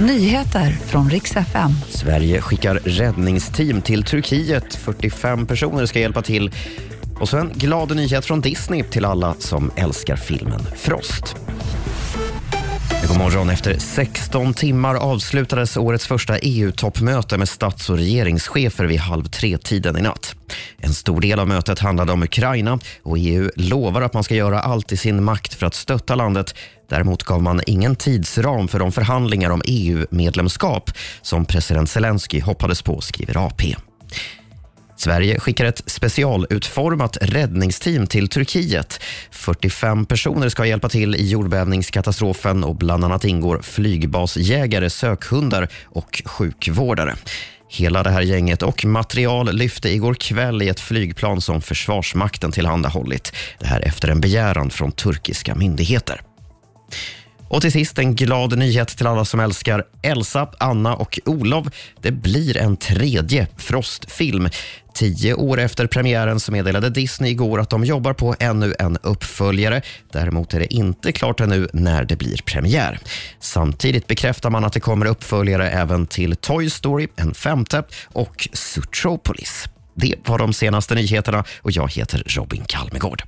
Nyheter från riks FM. Sverige skickar räddningsteam till Turkiet. 45 personer ska hjälpa till. Och så en glad nyhet från Disney till alla som älskar filmen Frost. God morgon. Efter 16 timmar avslutades årets första EU-toppmöte med stats och regeringschefer vid halv tre-tiden i natt. En stor del av mötet handlade om Ukraina och EU lovar att man ska göra allt i sin makt för att stötta landet. Däremot gav man ingen tidsram för de förhandlingar om EU-medlemskap som president Zelensky hoppades på, skriver AP. Sverige skickar ett specialutformat räddningsteam till Turkiet. 45 personer ska hjälpa till i jordbävningskatastrofen och bland annat ingår flygbasjägare, sökhundar och sjukvårdare. Hela det här gänget och material lyfte igår kväll i ett flygplan som Försvarsmakten tillhandahållit. Det här efter en begäran från turkiska myndigheter. Och till sist en glad nyhet till alla som älskar Elsa, Anna och Olof. Det blir en tredje Frost-film. Tio år efter premiären så meddelade Disney igår att de jobbar på ännu en uppföljare. Däremot är det inte klart ännu när det blir premiär. Samtidigt bekräftar man att det kommer uppföljare även till Toy Story, en femte, och Zootropolis. Det var de senaste nyheterna och jag heter Robin Kalmegård.